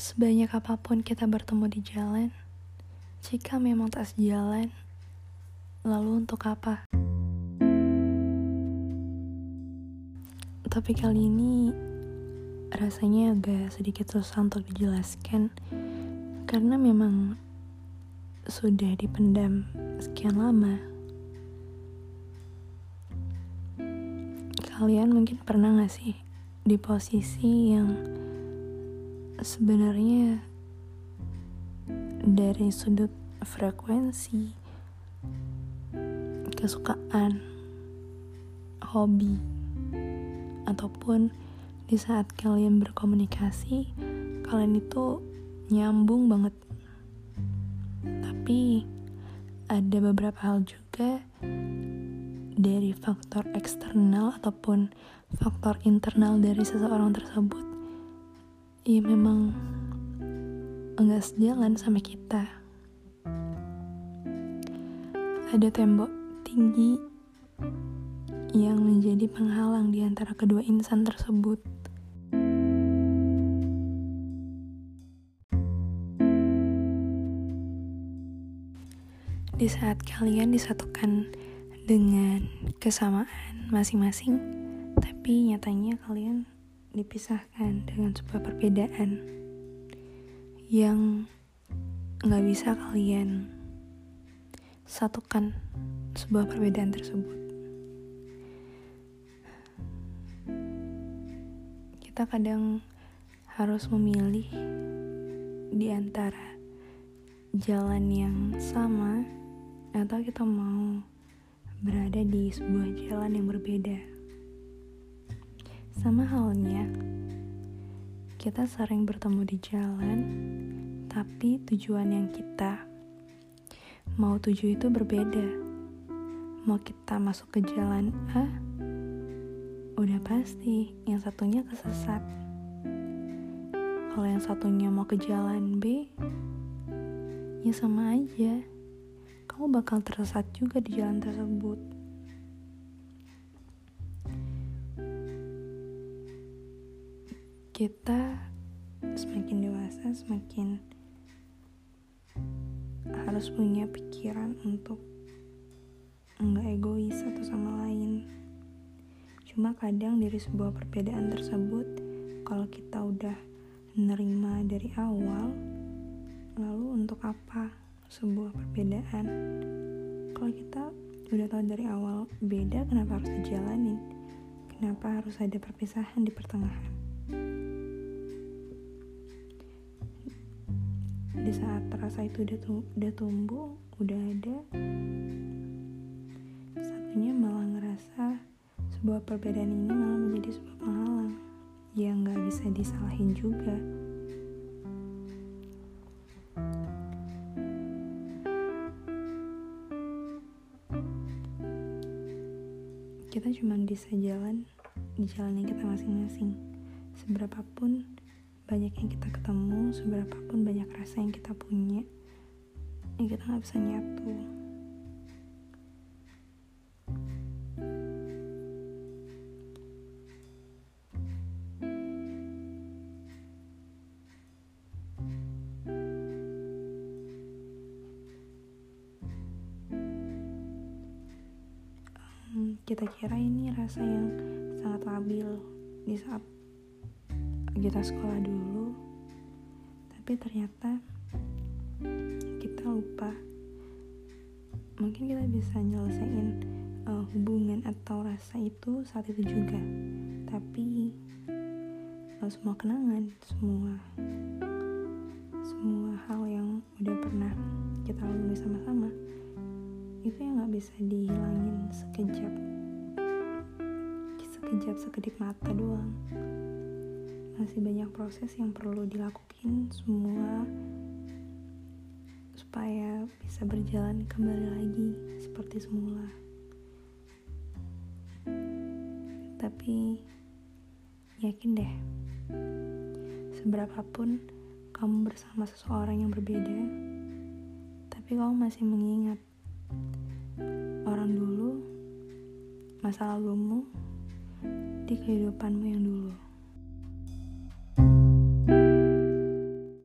Sebanyak apa pun kita bertemu di jalan, jika memang tak sejalan, lalu untuk apa? Tapi kali ini rasanya agak sedikit susah untuk dijelaskan karena memang sudah dipendam sekian lama. Kalian mungkin pernah gak sih di posisi yang sebenarnya dari sudut frekuensi kesukaan hobi ataupun di saat kalian berkomunikasi kalian itu nyambung banget. Tapi ada beberapa hal juga dari faktor eksternal ataupun faktor internal dari seseorang tersebut ya memang enggak sejalan sama kita. Ada tembok tinggi yang menjadi penghalang di antara kedua insan tersebut. Di saat kalian disatukan dengan kesamaan masing-masing, tapi nyatanya kalian dipisahkan dengan sebuah perbedaan yang nggak bisa kalian satukan sebuah perbedaan tersebut. Kita kadang harus memilih di antara jalan yang sama atau kita mau berada di sebuah jalan yang berbeda. Sama halnya, kita sering bertemu di jalan, tapi tujuan yang kita mau tuju itu berbeda. Mau kita masuk ke jalan A, udah pasti yang satunya kesesat. Kalau yang satunya mau ke jalan B, ya sama aja. Kamu bakal tersesat juga di jalan tersebut. Kita semakin dewasa semakin harus punya pikiran untuk enggak egois satu sama lain. Cuma kadang dari sebuah perbedaan tersebut kalau kita udah menerima dari awal lalu untuk apa sebuah perbedaan? Kalau kita udah tahu dari awal beda kenapa harus dijalanin? Kenapa harus ada perpisahan di pertengahan di saat rasa itu udah, udah tumbuh udah ada satunya malah ngerasa sebuah perbedaan ini malah menjadi sebuah penghalang yang nggak bisa disalahin juga. Kita cuma bisa jalan di jalan yang kita masing-masing seberapapun banyak yang kita ketemu seberapa pun banyak rasa yang kita punya yang kita nggak bisa nyatu. Kita kira ini rasa yang sangat labil di saat kita sekolah dulu. Tapi ternyata kita lupa. Mungkin kita bisa nyelesain uh, hubungan atau rasa itu saat itu juga. Tapi uh, semua kenangan semua semua hal yang udah pernah kita lalui sama-sama itu yang nggak bisa dihilangin sekejap. Sekejap sekedip mata doang masih banyak proses yang perlu dilakukan semua supaya bisa berjalan kembali lagi seperti semula. Tapi yakin deh, seberapapun kamu bersama seseorang yang berbeda, tapi kamu masih mengingat orang dulu, masa lalumu, di kehidupanmu yang dulu.